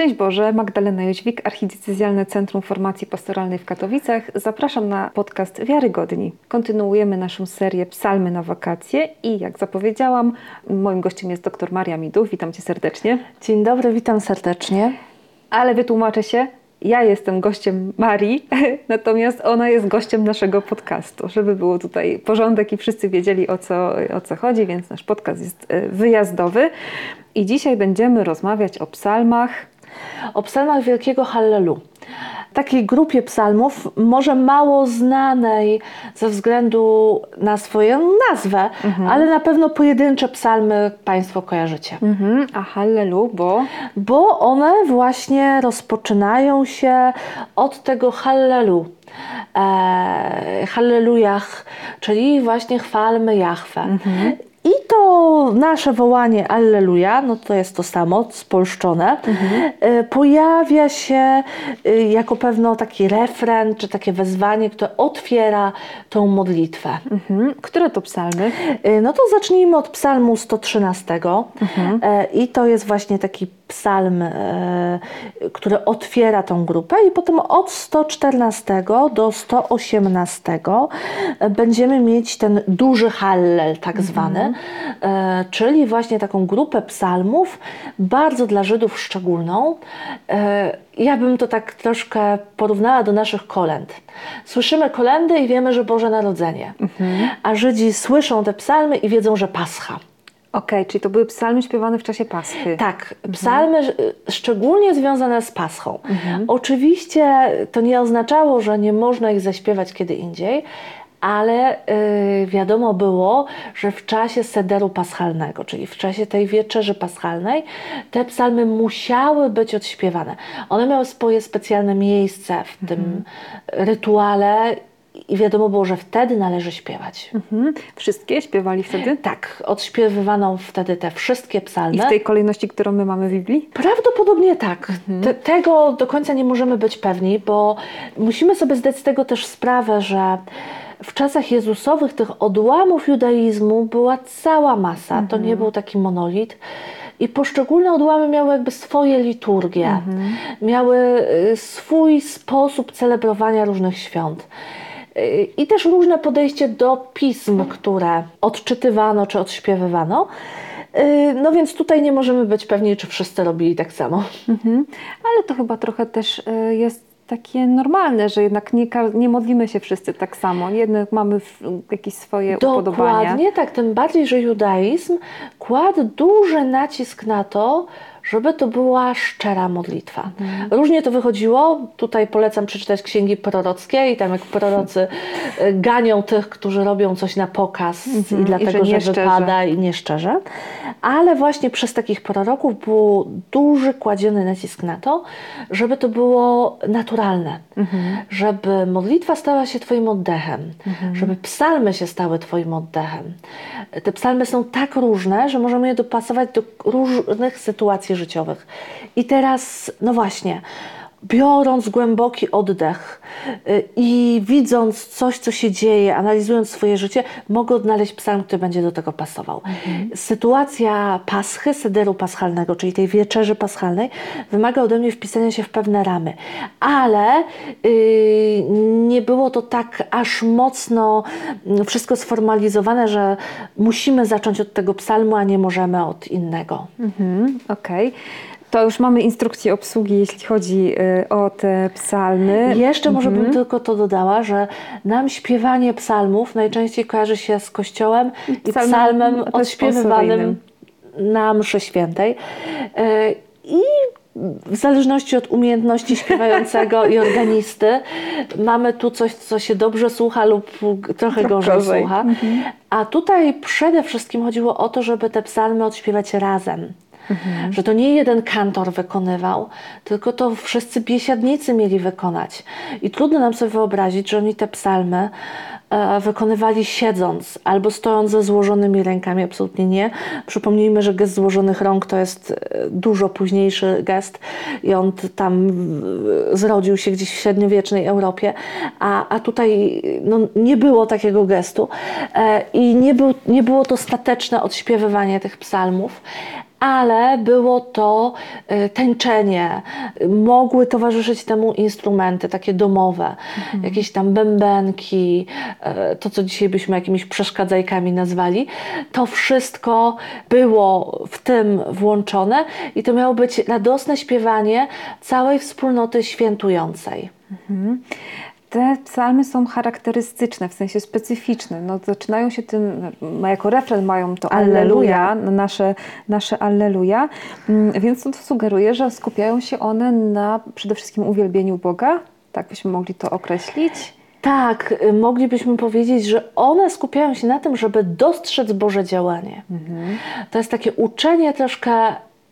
Szczęść Boże, Magdalena Jóźwik, Archidiecezjalne Centrum Formacji Pastoralnej w Katowicach. Zapraszam na podcast Wiarygodni. Kontynuujemy naszą serię Psalmy na wakacje i jak zapowiedziałam, moim gościem jest dr Maria Miduch. Witam Cię serdecznie. Dzień dobry, witam serdecznie. Ale wytłumaczę się, ja jestem gościem Marii, natomiast ona jest gościem naszego podcastu, żeby było tutaj porządek i wszyscy wiedzieli o co, o co chodzi, więc nasz podcast jest e, wyjazdowy. I dzisiaj będziemy rozmawiać o psalmach. O psalmach Wielkiego Hallelu. Takiej grupie psalmów, może mało znanej ze względu na swoją nazwę, mhm. ale na pewno pojedyncze psalmy Państwo kojarzycie. Mhm. A Hallelu, bo? Bo one właśnie rozpoczynają się od tego Hallelu. E, hallelujach, czyli właśnie chwalmy Jahwe. Mhm. I to nasze wołanie Alleluja, no to jest to samo, spolszczone, mhm. E, pojawia się e, jako pewno taki refren, czy takie wezwanie, które otwiera tą modlitwę. Mhm. Które to psalmy? E, no to zacznijmy od psalmu 113 mhm. i to jest właśnie taki psalm, który otwiera tą grupę i potem od 114 do 118 będziemy mieć ten duży hallel tak mhm. zwany, E, czyli właśnie taką grupę psalmów, bardzo dla Żydów szczególną. E, ja bym to tak troszkę porównała do naszych kolęd. Słyszymy kolendy i wiemy, że Boże Narodzenie, mhm. a Żydzi słyszą te psalmy i wiedzą, że Pascha. Okej, okay, czyli to były psalmy śpiewane w czasie Paschy. Tak, psalmy mhm. szczególnie związane z Paschą. Mhm. Oczywiście to nie oznaczało, że nie można ich zaśpiewać kiedy indziej, ale yy, wiadomo było, że w czasie sederu paschalnego, czyli w czasie tej wieczerzy paschalnej, te psalmy musiały być odśpiewane. One miały swoje specjalne miejsce w tym mhm. rytuale i wiadomo było, że wtedy należy śpiewać. Mhm. Wszystkie śpiewali wtedy? Tak, odśpiewywano wtedy te wszystkie psalmy. I w tej kolejności, którą my mamy w Biblii? Prawdopodobnie tak. Mhm. Te, tego do końca nie możemy być pewni, bo musimy sobie zdać z tego też sprawę, że w czasach Jezusowych tych odłamów judaizmu była cała masa. Mhm. To nie mhm. był taki monolit. I poszczególne odłamy miały jakby swoje liturgie, mhm. miały y, swój sposób celebrowania różnych świąt. Y, I też różne podejście do pism, które odczytywano czy odśpiewywano. Y, no więc tutaj nie możemy być pewni, czy wszyscy robili tak samo. Mhm. Ale to chyba trochę też jest takie normalne, że jednak nie, nie modlimy się wszyscy tak samo. Jednak mamy jakieś swoje Dokładnie upodobania. Dokładnie tak, tym bardziej, że judaizm kładł duży nacisk na to, żeby to była szczera modlitwa. Mhm. Różnie to wychodziło. Tutaj polecam przeczytać księgi prorockie i tam jak prorocy y, ganią tych, którzy robią coś na pokaz mhm. i dlatego, I że, że wypada i nieszczerze. Ale właśnie przez takich proroków był duży kładziony nacisk na to, żeby to było naturalne. Mhm. Żeby modlitwa stała się Twoim oddechem. Żeby psalmy się stały Twoim oddechem. Te psalmy są tak różne, że możemy je dopasować do różnych sytuacji życiowych. I teraz, no właśnie, biorąc głęboki oddech y, i widząc coś, co się dzieje, analizując swoje życie, mogę odnaleźć psalm, który będzie do tego pasował. Mhm. Sytuacja paschy, sederu paschalnego, czyli tej wieczerzy paschalnej, wymaga ode mnie wpisania się w pewne ramy. Ale yy, nie było to tak aż mocno mm, wszystko sformalizowane, że musimy zacząć od tego psalmu, a nie możemy od innego. Mhm. Okej. Okay. To już mamy instrukcję obsługi, jeśli chodzi y, o te psalmy. Jeszcze mhm. może bym mhm. tylko to dodała, że nam śpiewanie psalmów najczęściej kojarzy się z kościołem i psalmem, psalmem odśpiewywanym na mszy świętej. Y, I w zależności od umiejętności śpiewającego i organisty, mamy tu coś, co się dobrze słucha lub trochę gorzej, gorzej. słucha. Mhm. A tutaj przede wszystkim chodziło o to, żeby te psalmy odśpiewać razem. Mhm. Że to nie jeden kantor wykonywał, tylko to wszyscy biesiadnicy mieli wykonać. I trudno nam sobie wyobrazić, że oni te psalmy e, wykonywali siedząc albo stojąc ze złożonymi rękami, absolutnie nie. Przypomnijmy, że gest złożonych rąk to jest e, dużo późniejszy gest i on tam zrodził się gdzieś w średniowiecznej Europie, a, a tutaj no, nie było takiego gestu e, i nie, był, nie było to stateczne odśpiewywanie tych psalmów, ale było to y, tańczenie. Mogły towarzyszyć temu instrumenty takie domowe, mhm. jakieś tam bębenki, y, to co dzisiaj byśmy jakimiś przeszkadzajkami nazwali. To wszystko było w tym włączone i to miało być radosne śpiewanie całej wspólnoty świętującej. Mhm te psalmy są charakterystyczne, w sensie specyficzne. No, zaczynają się tym, no, jako refren mają to Alleluja, nasze, nasze Alleluja, mm, więc to, sugeruje, że skupiają się one na przede wszystkim uwielbieniu Boga, tak byśmy mogli to określić. Tak, y, moglibyśmy powiedzieć, że one skupiają się na tym, żeby dostrzec Boże działanie. Mhm. To jest takie uczenie troszkę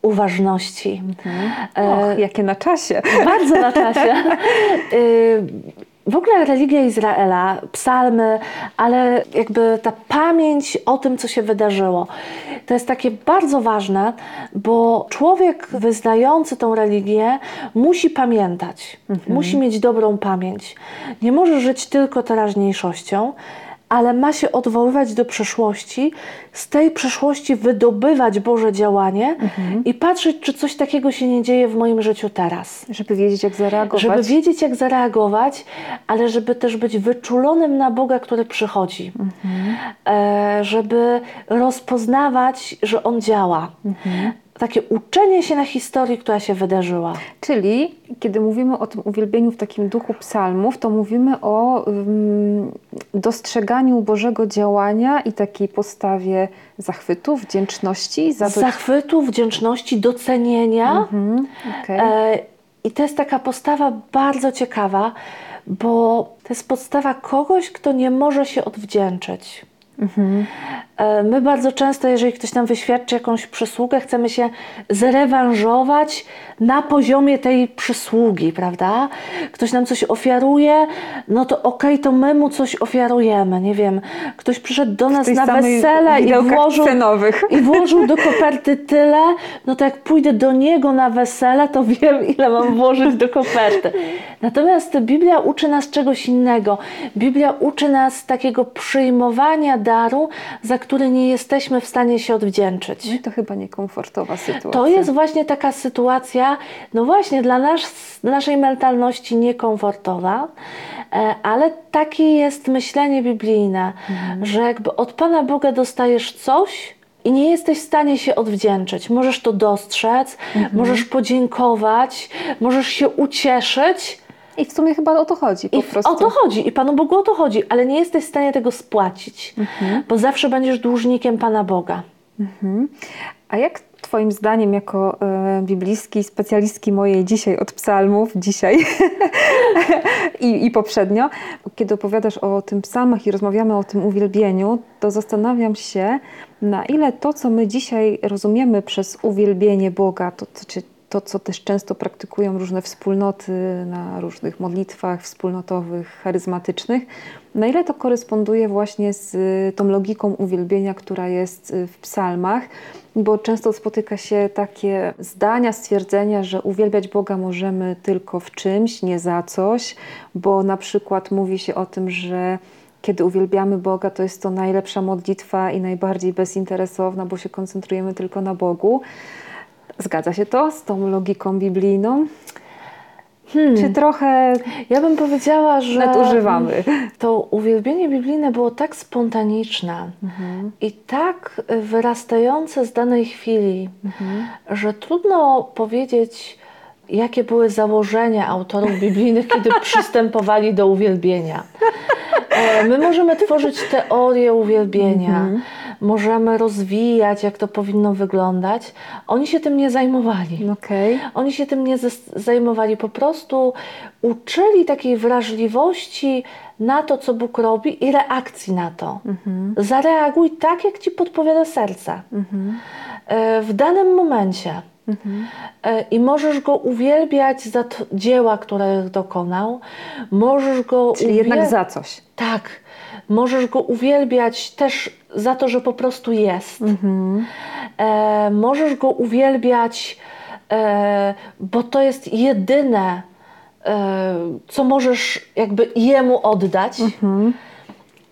uważności. Mhm. E, Och, jakie na czasie. Bardzo na czasie. Y, w ogóle religia Izraela, psalmy, ale jakby ta pamięć o tym, co się wydarzyło, to jest takie bardzo ważne, bo człowiek wyznający tą religię musi pamiętać, mhm. musi mieć dobrą pamięć. Nie może żyć tylko teraźniejszością, ale ma się odwoływać do przeszłości, z tej przeszłości wydobywać Boże działanie mhm. i patrzeć, czy coś takiego się nie dzieje w moim życiu teraz. Żeby wiedzieć, jak zareagować. Żeby wiedzieć, jak zareagować, ale żeby też być wyczulonym na Boga, który przychodzi. Mhm. E, żeby rozpoznawać, że On działa. Mhm takie uczenie się na historii, która się wydarzyła. Czyli kiedy mówimy o tym uwielbieniu w takim duchu psalmów, to mówimy o um, dostrzeganiu Bożego działania i takiej postawie zachwytu, wdzięczności. Za to... Zachwytu, wdzięczności, docenienia. Mhm, okay. e, I to jest taka postawa bardzo ciekawa, bo to jest podstawa kogoś, kto nie może się odwdzięczyć. Mhm. My bardzo często, jeżeli ktoś nam wyświadczy jakąś przysługę, chcemy się zrewanżować na poziomie tej przysługi, prawda? Ktoś nam coś ofiaruje, no to okej, okay, to my mu coś ofiarujemy. Nie wiem, ktoś przyszedł do nas na wesele i włożył, i włożył do koperty tyle, no to jak pójdę do niego na wesele, to wiem, ile mam włożyć do koperty. Natomiast Biblia uczy nas czegoś innego. Biblia uczy nas takiego przyjmowania daru, za który nie jesteśmy w stanie się odwdzięczyć. No i to chyba niekomfortowa sytuacja. To jest właśnie taka sytuacja, no właśnie dla nas, naszej mentalności niekomfortowa, e, ale takie jest myślenie biblijne, mhm. że jakby od Pana Boga dostajesz coś, i nie jesteś w stanie się odwdzięczyć. Możesz to dostrzec, mhm. możesz podziękować, możesz się ucieszyć, i w sumie chyba o to chodzi. Po I prostu. O to chodzi i Panu Bogu o to chodzi, ale nie jesteś w stanie tego spłacić, mhm. bo zawsze będziesz dłużnikiem Pana Boga. Mhm. A jak Twoim zdaniem, jako y, biblijski specjalistki mojej dzisiaj od psalmów, dzisiaj I, i poprzednio, kiedy opowiadasz o tym psalmach i rozmawiamy o tym uwielbieniu, to zastanawiam się, na ile to, co my dzisiaj rozumiemy przez uwielbienie Boga, to, to, to, co też często praktykują różne wspólnoty na różnych modlitwach wspólnotowych, charyzmatycznych, na ile to koresponduje właśnie z y, tą logiką uwielbienia, która jest y, w psalmach, bo często spotyka się takie zdania, stwierdzenia, że uwielbiać Boga możemy tylko w czymś, nie za coś, bo na przykład mówi się o tym, że kiedy uwielbiamy Boga, to jest to najlepsza modlitwa i najbardziej bezinteresowna, bo się koncentrujemy tylko na Bogu. Zgadza się to z tą logiką biblijną? Hmm. Czy trochę. Ja bym powiedziała, że. Nadużywamy. To uwielbienie biblijne było tak spontaniczne mhm. i tak wyrastające z danej chwili, mhm. że trudno powiedzieć, jakie były założenia autorów biblijnych, kiedy przystępowali do uwielbienia. E, my możemy tworzyć teorię uwielbienia. Mhm możemy rozwijać, jak to powinno wyglądać. Oni się tym nie zajmowali. Okay. Oni się tym nie zajmowali, po prostu uczyli takiej wrażliwości na to, co Bóg robi i reakcji na to. Mhm. Zareaguj tak, jak ci podpowiada serce. Mhm. E, w danym momencie. Mhm. E, I możesz go uwielbiać za dzieła, które dokonał. Możesz go Czyli jednak za coś. Tak. Możesz go uwielbiać też za to, że po prostu jest. Mhm. E, możesz go uwielbiać, e, bo to jest jedyne, e, co możesz jakby jemu oddać. Mhm.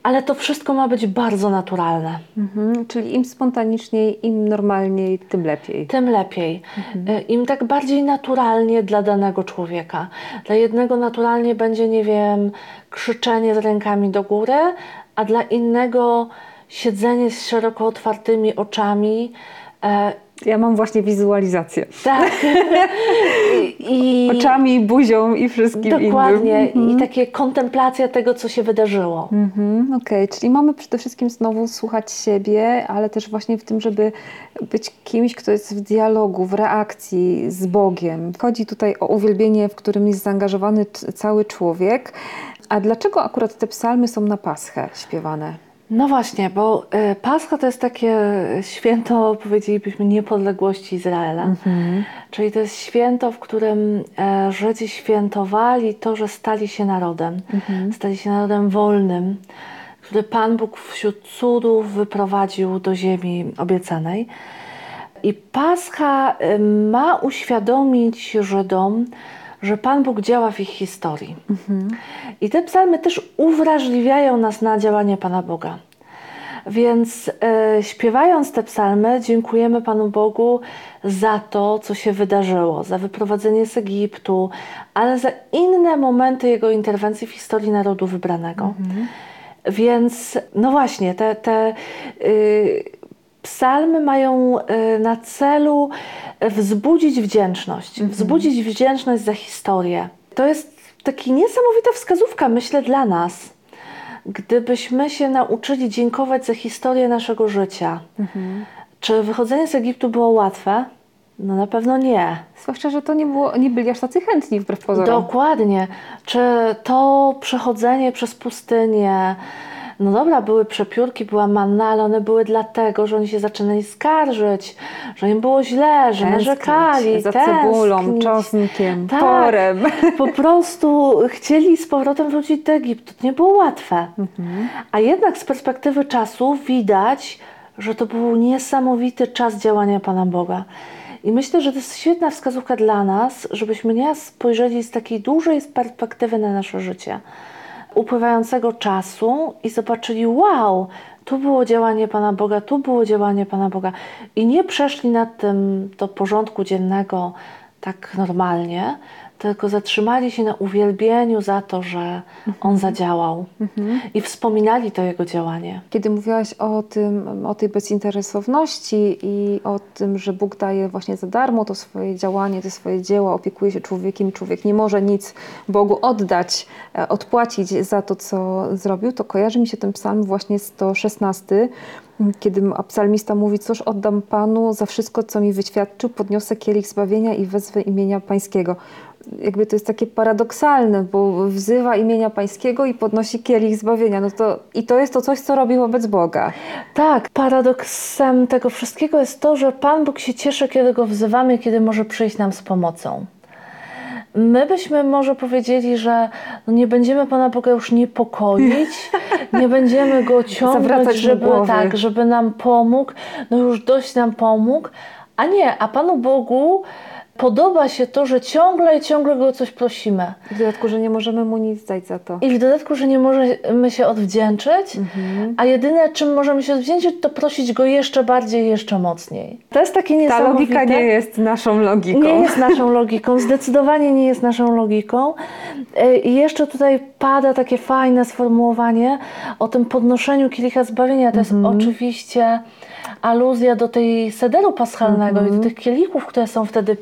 Ale to wszystko ma być bardzo naturalne. Mhm. Czyli im spontaniczniej, im normalniej, tym lepiej. Tym lepiej. Y, Im tak bardziej naturalnie dla danego człowieka. Dla jednego naturalnie będzie, nie wiem, krzyczenie z rękami do góry, a dla innego siedzenie z szeroko otwartymi oczami. Ja mam właśnie wizualizację. tak. I, Oczami, buzią i wszystkim dokładnie. innym. I takie kontemplacja tego, co się wydarzyło. Mhm, Okej, czyli mamy przede wszystkim znowu słuchać siebie, ale też właśnie w tym, żeby być kimś, kto jest w dialogu, w reakcji z Bogiem. Chodzi tutaj o uwielbienie, w którym jest zaangażowany cały człowiek. A dlaczego akurat te psalmy są na Paschę śpiewane? No właśnie, bo y, Pascha to jest takie święto, powiedzielibyśmy, niepodległości Izraela. Czyli to jest święto, w którym e, Żydzi świętowali to, że stali się narodem. Stali się narodem wolnym, który Pan Bóg wśród cudów wyprowadził do ziemi obiecanej. I Pascha y, ma uświadomić Żydom, że Pan Bóg działa w ich historii. I te psalmy też uwrażliwiają nas na działanie Pana Boga. Więc e, śpiewając te psalmy, dziękujemy Panu Bogu za to, co się wydarzyło, za wyprowadzenie z Egiptu, ale za inne momenty Jego interwencji w historii narodu wybranego. Więc, no właśnie, te, te y, psalmy mają y, na celu wzbudzić wdzięczność, wzbudzić wdzięczność za historię. To jest taka niesamowita wskazówka, myślę, dla nas. Gdybyśmy się nauczyli dziękować za historię naszego życia. Czy wychodzenie z Egiptu było łatwe? No na pewno nie. Zwłaszcza, że to nie, było, nie byli aż tacy chętni wbrew pozorom. Dokładnie. Czy to przechodzenie przez pustynię, no dobra, były przepiórki, była manna, ale one były dlatego, że oni się zaczynali skarżyć, że im było źle, że Tęsknić narzekali, za cebulą, tęsknić. czosnkiem, Tak. porem. Po prostu chcieli z powrotem wrócić do Egiptu. To nie było łatwe. A jednak z perspektywy czasu widać, że to był niesamowity czas działania Pana Boga. I myślę, że to jest świetna wskazówka dla nas, żebyśmy nie spojrzeli z takiej dużej perspektywy na nasze życie, upływającego czasu i zobaczyli, wow, tu było działanie Pana Boga, tu było działanie Pana Boga. I nie przeszli nad tym do porządku dziennego tak normalnie, tylko zatrzymali się na uwielbieniu za to, że On zadziałał i wspominali to Jego działanie. Kiedy mówiłaś o tym, o tej bezinteresowności i o tym, że Bóg daje właśnie za darmo to swoje działanie, te swoje dzieła, opiekuje się człowiekiem, człowiek nie może nic Bogu oddać, e, odpłacić za to, co zrobił, to kojarzy mi się ten psalm właśnie 116, kiedy psalmista mówi, cóż oddam Panu za wszystko, co mi wyświadczył, podniosę kielich zbawienia i wezwę imienia Pańskiego. Jakby to jest takie paradoksalne, bo wzywa imienia Pańskiego i podnosi kielich zbawienia. No to, I to jest to coś, co robi wobec Boga. Tak, paradoksem tego wszystkiego jest to, że Pan Bóg się cieszy, kiedy Go wzywamy, kiedy może przyjść nam z pomocą. My byśmy może powiedzieli, że no nie będziemy Pana Boga już niepokoić, nie będziemy Go ciągnąć, żeby, tak, żeby nam pomógł, no już dość nam pomógł, a nie, a Panu Bogu podoba się to, że ciągle i ciągle Go o coś prosimy. W dodatku, że nie możemy mu nic dać za to. I w dodatku, że nie możemy się odwdzięczyć, Mhm. a jedyne, czym możemy się odwdzięczyć, to prosić go jeszcze bardziej, jeszcze mocniej. To jest takie Ta niesamowite. logika nie jest naszą logiką. Nie jest naszą logiką, zdecydowanie nie jest naszą logiką. E, I jeszcze tutaj pada takie fajne sformułowanie o tym podnoszeniu kielicha zbawienia. To jest oczywiście aluzja do tej sederu paschalnego i do tych kielichów, które są wtedy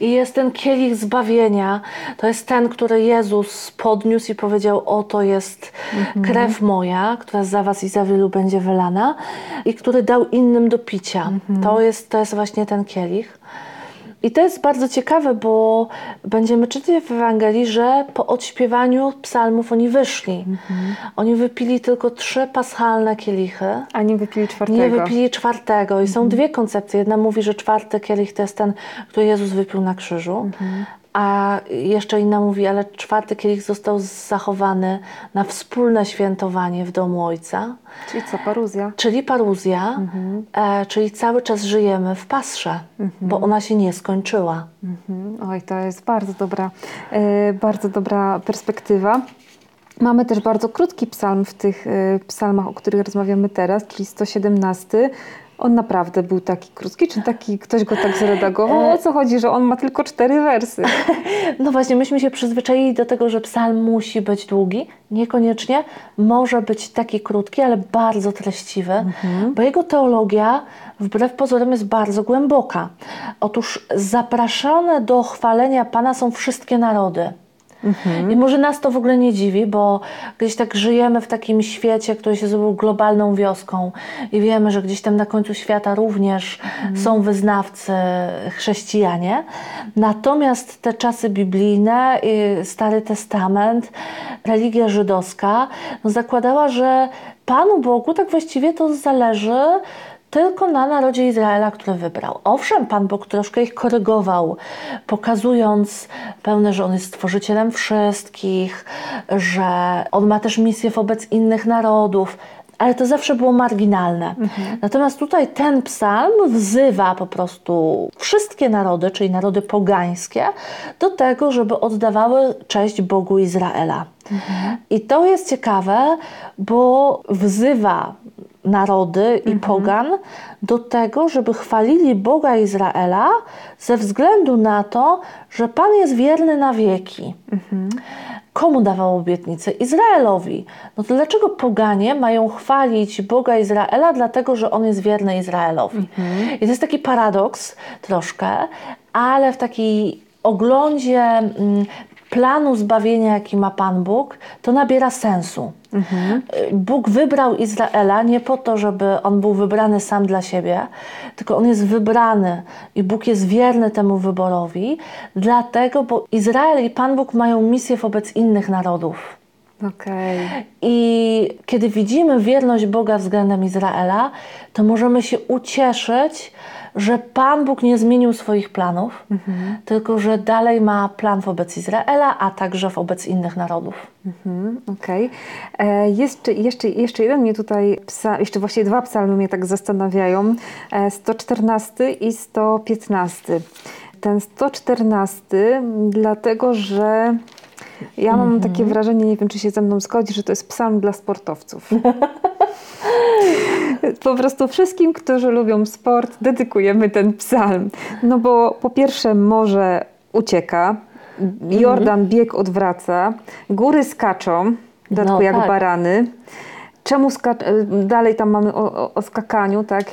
I jest ten kielich zbawienia. To jest ten, który Jezus podniósł i powiedział: Oto jest krew moja, która za was i za wielu będzie wylana, i który dał innym do picia. To, jest, to jest właśnie ten kielich. I to jest bardzo ciekawe, bo będziemy czytać w Ewangelii, że po odśpiewaniu psalmów oni wyszli. Oni wypili tylko trzy paschalne kielichy. A nie wypili czwartego. Nie wypili czwartego. I są dwie koncepcje. Jedna mówi, że czwarty kielich to jest ten, który Jezus wypił na krzyżu. A jeszcze inna mówi, ale czwarty kielich został zachowany na wspólne świętowanie w domu Ojca. Czyli co, paruzja? Czyli paruzja, e, czyli cały czas żyjemy w pasrze, bo ona się nie skończyła. Mhm. Oj, to jest bardzo dobra, e, bardzo dobra perspektywa. Mamy też bardzo krótki psalm w tych y, psalmach, o których rozmawiamy teraz, czyli 117. On naprawdę był taki krótki, czy taki ktoś go tak zredagował? O co chodzi, że on ma tylko cztery wersy? No właśnie, myśmy się przyzwyczaili do tego, że psalm musi być długi. Niekoniecznie może być taki krótki, ale bardzo treściwy, mhm. bo jego teologia wbrew pozorom jest bardzo głęboka. Otóż zapraszane do chwalenia Pana są wszystkie narody. Mhm. I może nas to w ogóle nie dziwi, bo gdzieś tak żyjemy w takim świecie, który się zrobił globalną wioską i wiemy, że gdzieś tam na końcu świata również mhm. są wyznawcy chrześcijanie. Natomiast te czasy biblijne, Stary Testament, religia żydowska no zakładała, że Panu Bogu tak właściwie to zależy tylko na narodzie Izraela, który wybrał. Owszem, Pan Bóg troszkę ich korygował, pokazując pełne, że On jest stworzycielem wszystkich, że On ma też misję wobec innych narodów, ale to zawsze było marginalne. Mhm. Natomiast tutaj ten psalm wzywa po prostu wszystkie narody, czyli narody pogańskie, do tego, żeby oddawały cześć Bogu Izraela. Mhm. I to jest ciekawe, bo wzywa narody i mhm. pogan do tego, żeby chwalili Boga Izraela ze względu na to, że Pan jest wierny na wieki. Mhm. Komu dawał obietnicę? Izraelowi. No to dlaczego poganie mają chwalić Boga Izraela, dlatego że on jest wierny Izraelowi? Mhm. I to jest taki paradoks troszkę, ale w takiej oglądzie mm, planu zbawienia, jaki ma Pan Bóg, to nabiera sensu. Mhm. Bóg wybrał Izraela nie po to, żeby on był wybrany sam dla siebie, tylko on jest wybrany i Bóg jest wierny temu wyborowi, dlatego, bo Izrael i Pan Bóg mają misję wobec innych narodów. Okay. I kiedy widzimy wierność Boga względem Izraela, to możemy się ucieszyć, że Pan Bóg nie zmienił swoich planów, mhm. tylko że dalej ma plan wobec Izraela, a także wobec innych narodów. Mhm, Okej. Okay. E, jeszcze, jeszcze, jeszcze jeden mnie tutaj, psa, jeszcze właściwie dwa psalmy mnie tak zastanawiają. E, 114 i 115. Ten 114, dlatego że ja mam takie mhm. wrażenie, nie wiem czy się ze mną zgodzi, że to jest psalm dla sportowców. po prostu wszystkim, którzy lubią sport, dedykujemy ten psalm. No bo po pierwsze morze ucieka, Jordan mhm. bieg odwraca, góry skaczą, no, jak tak. barany. Czemu dalej tam mamy o, o, o, skakaniu, tak,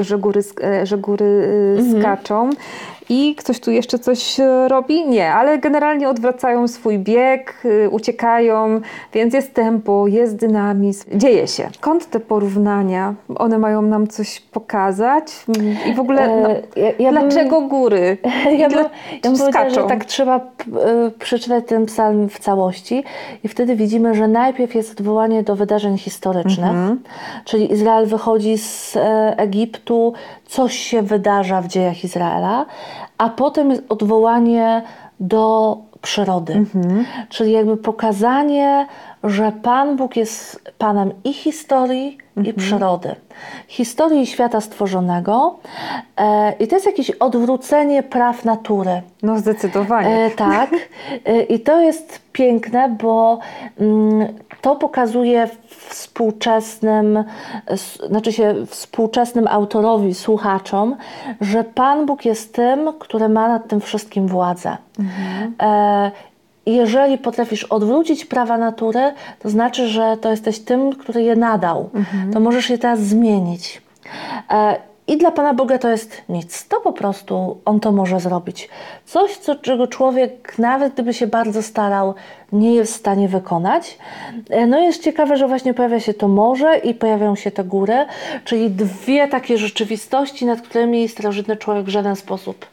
że góry, że góry y, mhm. skaczą i ktoś tu jeszcze coś e, robi? Nie, ale generalnie odwracają swój bieg, y, uciekają, więc jest tempo, jest dynamizm, dzieje się. Skąd te porównania? One mają nam coś pokazać? I w ogóle no, ja, ja dlaczego bym, góry? Ja bym, ja bym że tak trzeba przeczytać ten psalm w całości i wtedy widzimy, że najpierw jest odwołanie do wydarzeń historycznych, mhm. czyli Izrael wychodzi z e, Egiptu, coś się wydarza w dziejach Izraela, a potem jest odwołanie do przyrody. Mhm. Czyli jakby pokazanie, że Pan Bóg jest Panem i historii, mhm. i przyrody. Historii świata stworzonego. E, I to jest jakieś odwrócenie praw natury. No zdecydowanie. E, tak. E, I to jest piękne, bo mm, to pokazuje współczesnym, znaczy się współczesnym autorowi, słuchaczom, że Pan Bóg jest tym, który ma nad tym wszystkim władzę. Mhm. E, jeżeli potrafisz odwrócić prawa natury, to znaczy, że to jesteś tym, który je nadał. Mhm. To możesz je teraz zmienić. E, i dla Pana Boga to jest nic. To po prostu On to może zrobić. Coś, co, czego człowiek, nawet gdyby się bardzo starał, nie jest w stanie wykonać. E, no jest ciekawe, że właśnie pojawia się to morze i pojawiają się te góry, czyli dwie takie rzeczywistości, nad którymi starożytny człowiek w żaden sposób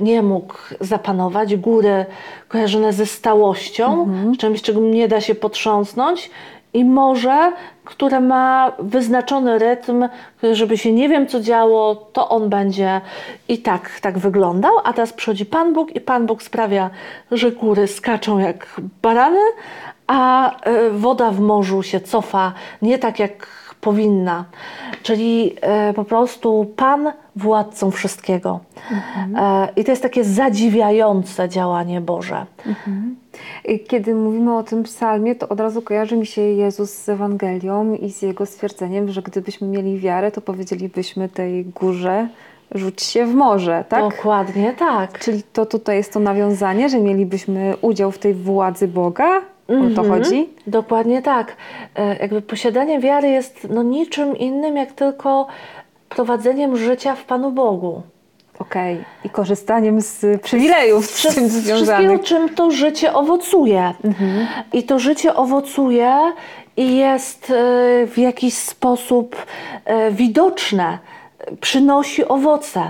nie mógł zapanować. Góry kojarzone ze stałością, mhm. czymś, czego nie da się potrząsnąć i morze, które ma wyznaczony rytm, żeby się nie wiem co działo, to on będzie i tak, tak wyglądał. A teraz przychodzi Pan Bóg i Pan Bóg sprawia, że góry skaczą jak barany, a e, woda w morzu się cofa nie tak jak powinna. Czyli e, po prostu Pan władcą wszystkiego. E, I to jest takie zadziwiające działanie Boże. I Kiedy mówimy o tym psalmie, to od razu kojarzy mi się Jezus z Ewangelią i z jego stwierdzeniem, że gdybyśmy mieli wiarę, to powiedzielibyśmy tej górze, rzuć się w morze, tak? Dokładnie tak. Czyli to tutaj jest to nawiązanie, że mielibyśmy udział w tej władzy Boga? O to Mhm. chodzi? Dokładnie tak. E, Jakby posiadanie wiary jest no, niczym innym, jak tylko prowadzeniem życia w Panu Bogu. Okej. I korzystaniem z przywilejów z tym Wszystkiego, związanych. czym to życie owocuje. I to życie owocuje i jest e, w jakiś sposób e, widoczne, przynosi owoce.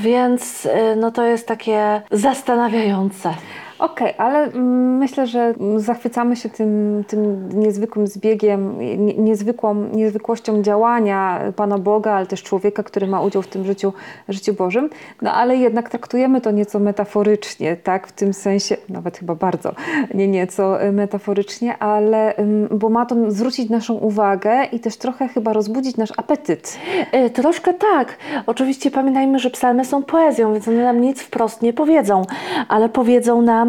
Więc e, no, to jest takie zastanawiające. Okej, ale mm, myślę, że zachwycamy się tym, tym niezwykłym zbiegiem, nie, niezwykłą, niezwykłością działania Pana Boga, ale też człowieka, który ma udział w tym życiu, życiu Bożym. No ale jednak traktujemy to nieco metaforycznie, tak? W tym sensie, nawet chyba bardzo, nie nieco y, metaforycznie, ale bo ma to zwrócić naszą uwagę i też trochę chyba rozbudzić nasz apetyt. E, Troszkę tak. Oczywiście pamiętajmy, że psalmy są poezją, więc one nam nic wprost nie powiedzą, ale powiedzą nam,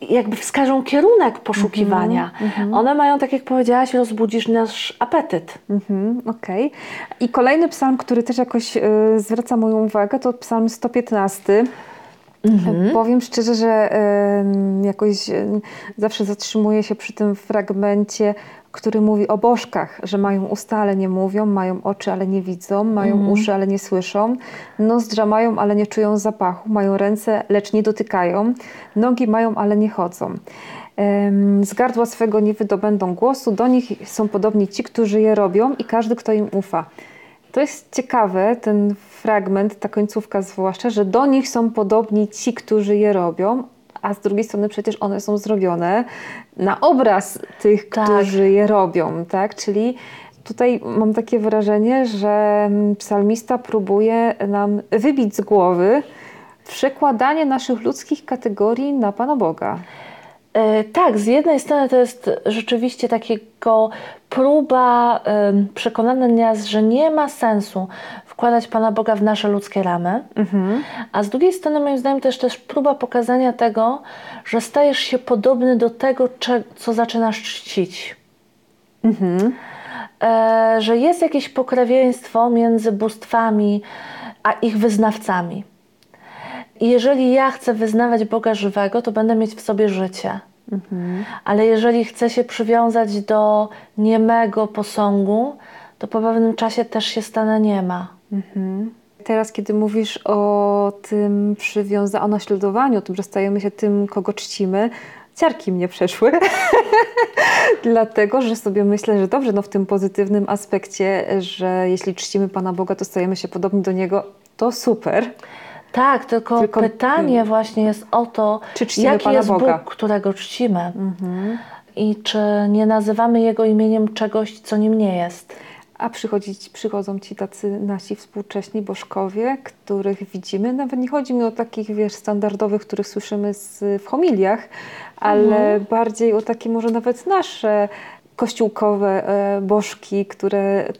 jakby wskażą kierunek poszukiwania. One mają, tak jak powiedziałaś, rozbudzisz nasz apetyt. Mhm, Okej. I kolejny psalm, który też jakoś y, zwraca moją uwagę, to psalm 115. Powiem szczerze, że y, jakoś y, zawsze zatrzymuję się przy tym fragmencie, który mówi o bożkach, że mają usta, ale nie mówią, mają oczy, ale nie widzą, mają uszy, ale nie słyszą, nozdrza mają, ale nie czują zapachu, mają ręce, lecz nie dotykają, nogi mają, ale nie chodzą. Z gardła swego nie wydobędą głosu, do nich są podobni ci, którzy je robią i każdy, kto im ufa. To jest ciekawe, ten fragment, ta końcówka zwłaszcza, że do nich są podobni ci, którzy je robią, a z drugiej strony przecież one są zrobione na obraz tych, Tak. którzy je robią, tak? Czyli tutaj mam takie wrażenie, że mm, psalmista próbuje nam wybić z głowy przekładanie naszych ludzkich kategorii na Pana Boga. E, Tak, z jednej strony to jest rzeczywiście takiego próba przekonania nas, że nie ma sensu wkładać Pana Boga w nasze ludzkie ramy, a z drugiej strony moim zdaniem też też próba pokazania tego, że stajesz się podobny do tego, co zaczynasz czcić. E, że jest jakieś pokrewieństwo między bóstwami a ich wyznawcami. I jeżeli ja chcę wyznawać Boga żywego, to będę mieć w sobie życie. Ale jeżeli chcę się przywiązać do niemego posągu, to po pewnym czasie też się stanę niema. Teraz, kiedy mówisz o tym przywiązaniu, o naśladowaniu, o tym, że stajemy się tym, kogo czcimy, ciarki mnie przeszły. Dlatego, że sobie myślę, że dobrze, no w tym pozytywnym aspekcie, że jeśli czcimy Pana Boga, to stajemy się podobni do Niego, to super. Tak, tylko, Tylko- pytanie właśnie jest o to, Czy czcimy jaki Pana jest Boga? Bóg, którego czcimy. I czy nie nazywamy Jego imieniem czegoś, co nim nie jest. A przychodzić, przychodzą ci tacy nasi współcześni bożkowie, których widzimy. Nawet nie chodzi mi o takich, wiesz, standardowych, których słyszymy z, w homiliach, ale bardziej o takie może nawet nasze kościółkowe e, bożki, które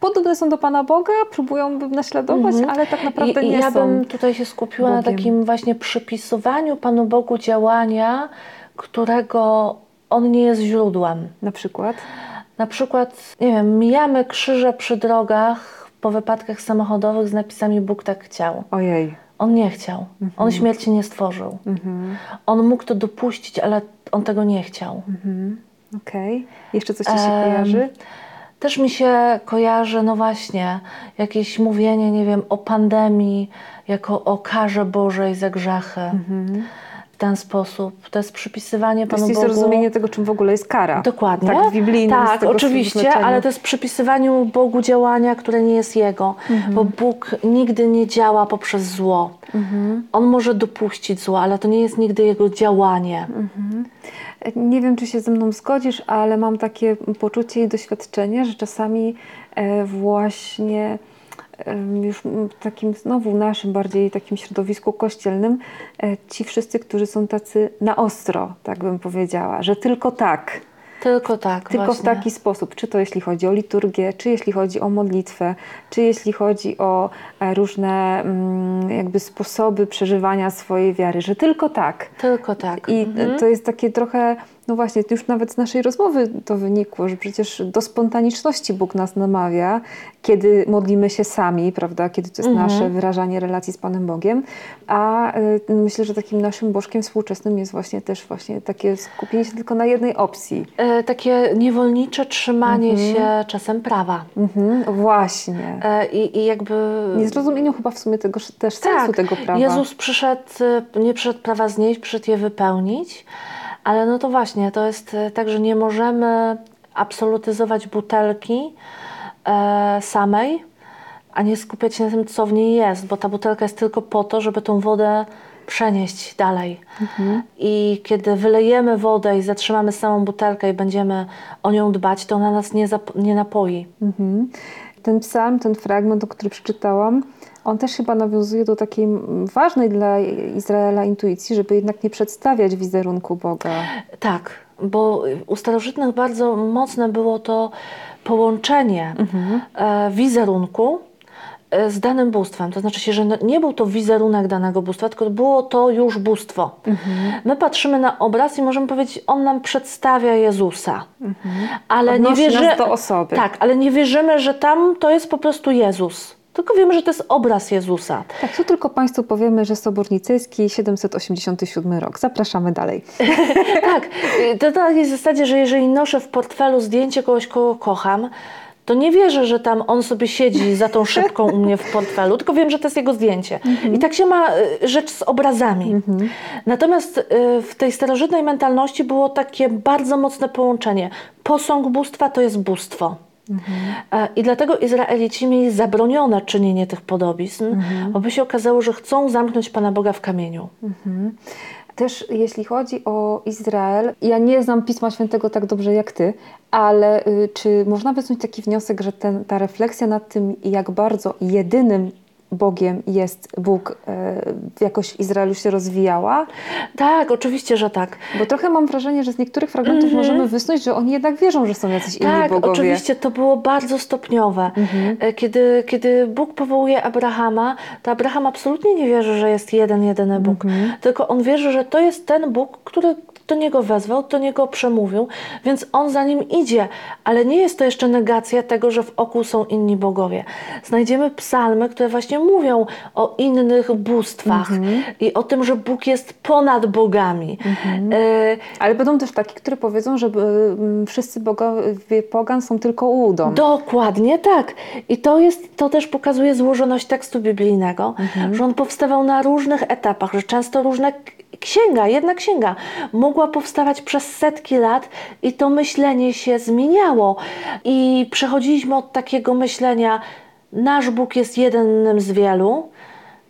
podobne są do Pana Boga, próbują naśladować, ale tak naprawdę I, nie ja są. bym tutaj się skupiła na Bogiem. takim właśnie przypisywaniu Panu Bogu działania, którego On nie jest źródłem. Na przykład. Na przykład, nie wiem, mijamy krzyże przy drogach po wypadkach samochodowych z napisami Bóg tak chciał. Ojej. On nie chciał. On śmierci nie stworzył. On mógł to dopuścić, ale on tego nie chciał. Okej. Jeszcze coś ci się kojarzy? Też mi się kojarzy, no właśnie, jakieś mówienie, nie wiem, o pandemii, jako o karze Bożej za grzechy. W ten sposób. To jest przypisywanie To Panu jest Bogu. zrozumienie tego, czym w ogóle jest kara. Dokładnie. Tak, w biblijnym Tak, oczywiście, ale to jest przypisywaniu Bogu działania, które nie jest Jego. Mhm. Bo Bóg nigdy nie działa poprzez zło. Mhm. On może dopuścić zło, ale to nie jest nigdy Jego działanie. Mhm. Nie wiem, czy się ze mną zgodzisz, ale mam takie poczucie i doświadczenie, że czasami e, właśnie już w takim znowu naszym bardziej takim środowisku kościelnym e, ci wszyscy, którzy są tacy na ostro, tak bym powiedziała, że tylko tak. Tylko tak. Tylko właśnie. w taki sposób, czy to jeśli chodzi o liturgię, czy jeśli chodzi o modlitwę, czy jeśli chodzi o e, różne mm, jakby sposoby przeżywania swojej wiary, że tylko tak. Tylko tak. I Mhm. to jest takie trochę, no właśnie, już nawet z naszej rozmowy to wynikło, że przecież do spontaniczności Bóg nas namawia, kiedy modlimy się sami, prawda, kiedy to jest Mhm. nasze wyrażanie relacji z Panem Bogiem, a y, myślę, że takim naszym bożkiem współczesnym jest właśnie też właśnie takie skupienie się tylko na jednej opcji. E, takie niewolnicze trzymanie Mhm. się czasem prawa. Mhm, właśnie. E, i, I jakby. Niezrozumieniu chyba w sumie tego, też sensu tak, tego prawa. Jezus przyszedł, e, nie przyszedł prawa znieść, przyszedł je wypełnić. Ale no to właśnie, to jest e, tak, że nie możemy absolutyzować butelki e, samej, a nie skupiać się na tym, co w niej jest, bo ta butelka jest tylko po to, żeby tą wodę przenieść dalej. Mhm. I kiedy wylejemy wodę i zatrzymamy samą butelkę i będziemy o nią dbać, to ona nas nie, nie napoi. Mhm. Ten psalm, ten fragment, o którym przeczytałam, on też chyba nawiązuje do takiej ważnej dla Izraela intuicji, żeby jednak nie przedstawiać wizerunku Boga. Tak, bo u starożytnych bardzo mocne było to połączenie e, wizerunku z danym bóstwem. To znaczy się, że no- nie był to wizerunek danego bóstwa, tylko było to już bóstwo. My patrzymy na obraz i możemy powiedzieć, on nam przedstawia Jezusa. Ale nie Odnosi nas do osoby. Tak, ale nie wierzymy, że tam to jest po prostu Jezus. Tylko wiemy, że to jest obraz Jezusa. Tak, tu tylko Państwu powiemy, że Sobór Nicejski, 787 rok. Zapraszamy dalej. Tak, to na takiej zasadzie, że jeżeli noszę w portfelu zdjęcie kogoś, kogo kocham, to nie wierzę, że tam on sobie siedzi za tą szybką u mnie w portfelu, tylko wiem, że to jest jego zdjęcie. I tak się ma y, rzecz z obrazami. Natomiast y, w tej starożytnej mentalności było takie bardzo mocne połączenie. Posąg bóstwa to jest bóstwo. E, I dlatego Izraelici mieli zabronione czynienie tych podobizn, bo by się okazało, że chcą zamknąć Pana Boga w kamieniu. Też jeśli chodzi o Izrael, ja nie znam Pisma Świętego tak dobrze jak Ty, ale y, czy można wysnuć taki wniosek, że ten, ta refleksja nad tym, jak bardzo jedynym Bogiem jest Bóg, y, jakoś w Izraelu się rozwijała? Tak, oczywiście, że tak. Bo trochę mam wrażenie, że z niektórych fragmentów możemy wysnuć, że oni jednak wierzą, że są jacyś inni Tak, bogowie. oczywiście to było bardzo stopniowe. E, Kiedy, kiedy Bóg powołuje Abrahama, to Abraham absolutnie nie wierzy, że jest jeden, jedyny Bóg. Tylko on wierzy, że to jest ten Bóg, który do niego wezwał, do niego przemówił, więc on za nim idzie. Ale nie jest to jeszcze negacja tego, że w oku są inni bogowie. Znajdziemy psalmy, które właśnie mówią o innych bóstwach i o tym, że Bóg jest ponad bogami. E, Ale będą też takie, które powiedzą, że y, wszyscy bogowie pogan są tylko ułudą. Dokładnie tak. I to jest, to też pokazuje złożoność tekstu biblijnego, że on powstawał na różnych etapach, że często różne księga, jedna księga mogła powstawać przez setki lat i to myślenie się zmieniało. I przechodziliśmy od takiego myślenia, nasz Bóg jest jednym z wielu,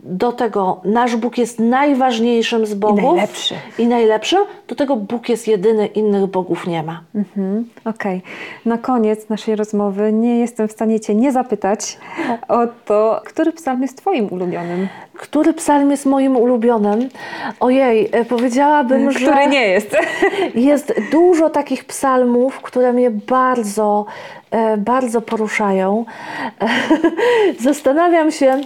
do tego nasz Bóg jest najważniejszym z bogów najlepszy. i najlepszym, do tego Bóg jest jedyny, innych bogów nie ma. Mhm, Okej. Na koniec naszej rozmowy nie jestem w stanie Cię nie zapytać o to, który psalm jest Twoim ulubionym? Który psalm jest moim ulubionym? Ojej, e, powiedziałabym, że Który nie jest. jest dużo takich psalmów, które mnie bardzo, e, bardzo poruszają. Zastanawiam się.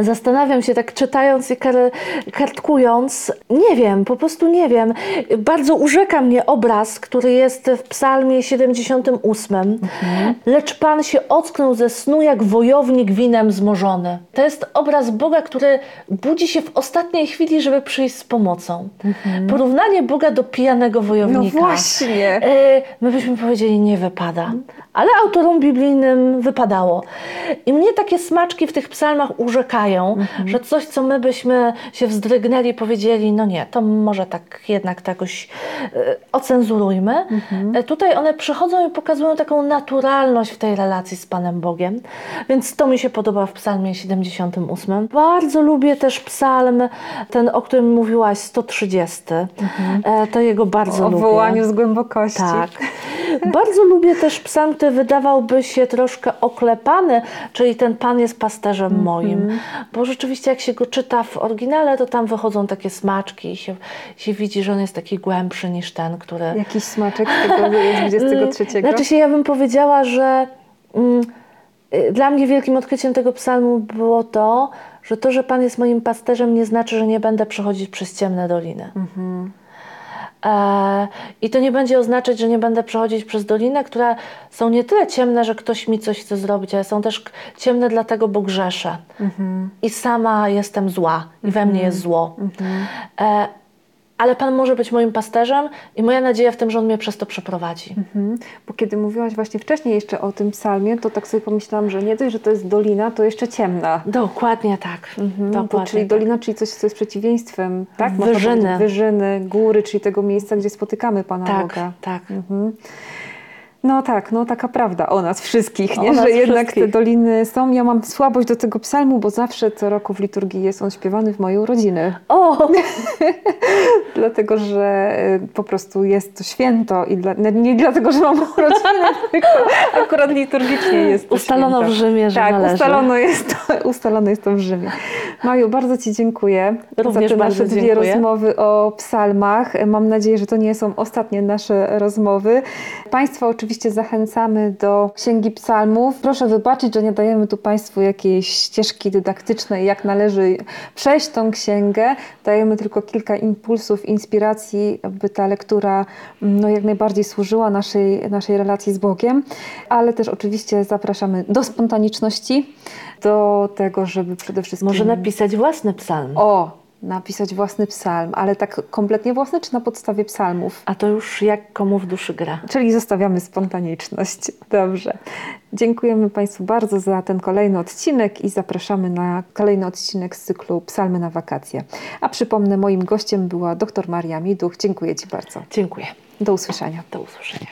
Zastanawiam się, tak czytając i kar- kartkując, nie wiem, po prostu nie wiem. Bardzo urzeka mnie obraz, który jest w Psalmie 78. Lecz Pan się ocknął ze snu jak wojownik winem zmożony. To jest obraz Boga, który budzi się w ostatniej chwili, żeby przyjść z pomocą. Porównanie Boga do pijanego No wojownika. właśnie. E, My byśmy powiedzieli, nie wypada. Ale autorom biblijnym wypadało. I mnie takie smaczki w tych psalmach urzekają, że coś, co my byśmy się wzdrygnęli, powiedzieli, no nie, to może tak jednak to jakoś e, ocenzurujmy. E, Tutaj one przychodzą i pokazują taką naturalność w tej relacji z Panem Bogiem. Więc to mi się podoba w psalmie 78. Bardzo lubię też psalm, ten, o którym mówiłaś, 130. E, To jego bardzo O lubię. wołaniu z głębokości. Tak. Bardzo lubię też psalm, który wydawałby się troszkę oklepany, czyli ten Pan jest pasterzem moim. Bo rzeczywiście jak się go czyta w oryginale, to tam wychodzą takie smaczki i się, się widzi, że on jest taki głębszy niż ten, który... Jakiś smaczek z tego z 23. Znaczy się, ja bym powiedziała, że mm, y, dla mnie wielkim odkryciem tego psalmu było to, że to, że Pan jest moim pasterzem, nie znaczy, że nie będę przechodzić przez ciemne doliny. E, I to nie będzie oznaczać, że nie będę przechodzić przez dolinę, które są nie tyle ciemne, że ktoś mi coś chce zrobić, ale są też ciemne dlatego, bo grzeszę. I sama jestem zła, i we mnie jest zło. E, ale Pan może być moim pasterzem i moja nadzieja w tym, że On mnie przez to przeprowadzi. Mhm. Bo kiedy mówiłaś właśnie wcześniej jeszcze o tym psalmie, to tak sobie pomyślałam, że nie dość, że to jest dolina, to jeszcze ciemna. Dokładnie tak. Mhm, to, Dokładnie czyli tak. dolina, czyli coś, co jest przeciwieństwem, tak? Wyżyny. Wyżyny, góry, czyli tego miejsca, gdzie spotykamy Pana Tak, Boga. tak. Mhm. No tak, no taka prawda o nas wszystkich, nie? nas że jednak te wszystkich. doliny są. Ja mam słabość do tego psalmu, bo zawsze co roku w liturgii jest on śpiewany w mojej urodziny. O! Dlatego, że y, po prostu jest to święto i dla, nie- dlatego, że mam urodziny, tylko akurat liturgicznie jest to Ustalono święto. w Rzymie, że Tak, należy. ustalono jest, to, ustalono jest to w Rzymie. Maju, bardzo Ci dziękuję Również za te nasze dwie dziękuję. rozmowy o psalmach. Mam nadzieję, że to nie są ostatnie nasze rozmowy. Państwa oczywiście zachęcamy do Księgi Psalmów. Proszę wybaczyć, że nie dajemy tu Państwu jakiejś ścieżki dydaktycznej, jak należy przejść tą księgę. Dajemy tylko kilka impulsów, inspiracji, aby ta lektura mm, no, jak najbardziej służyła naszej, naszej relacji z Bogiem, ale też oczywiście zapraszamy do spontaniczności, do tego, żeby przede wszystkim... Może napisać własny psalm. O, napisać własny psalm, ale tak kompletnie własny, czy na podstawie psalmów? A to już jak komu w duszy gra. Czyli zostawiamy spontaniczność. Dobrze. Dziękujemy Państwu bardzo za ten kolejny odcinek i zapraszamy na kolejny odcinek z cyklu Psalmy na wakacje. A przypomnę, moim gościem była dr Maria Miduch. Dziękuję Ci bardzo. Dziękuję. Do usłyszenia. Do usłyszenia.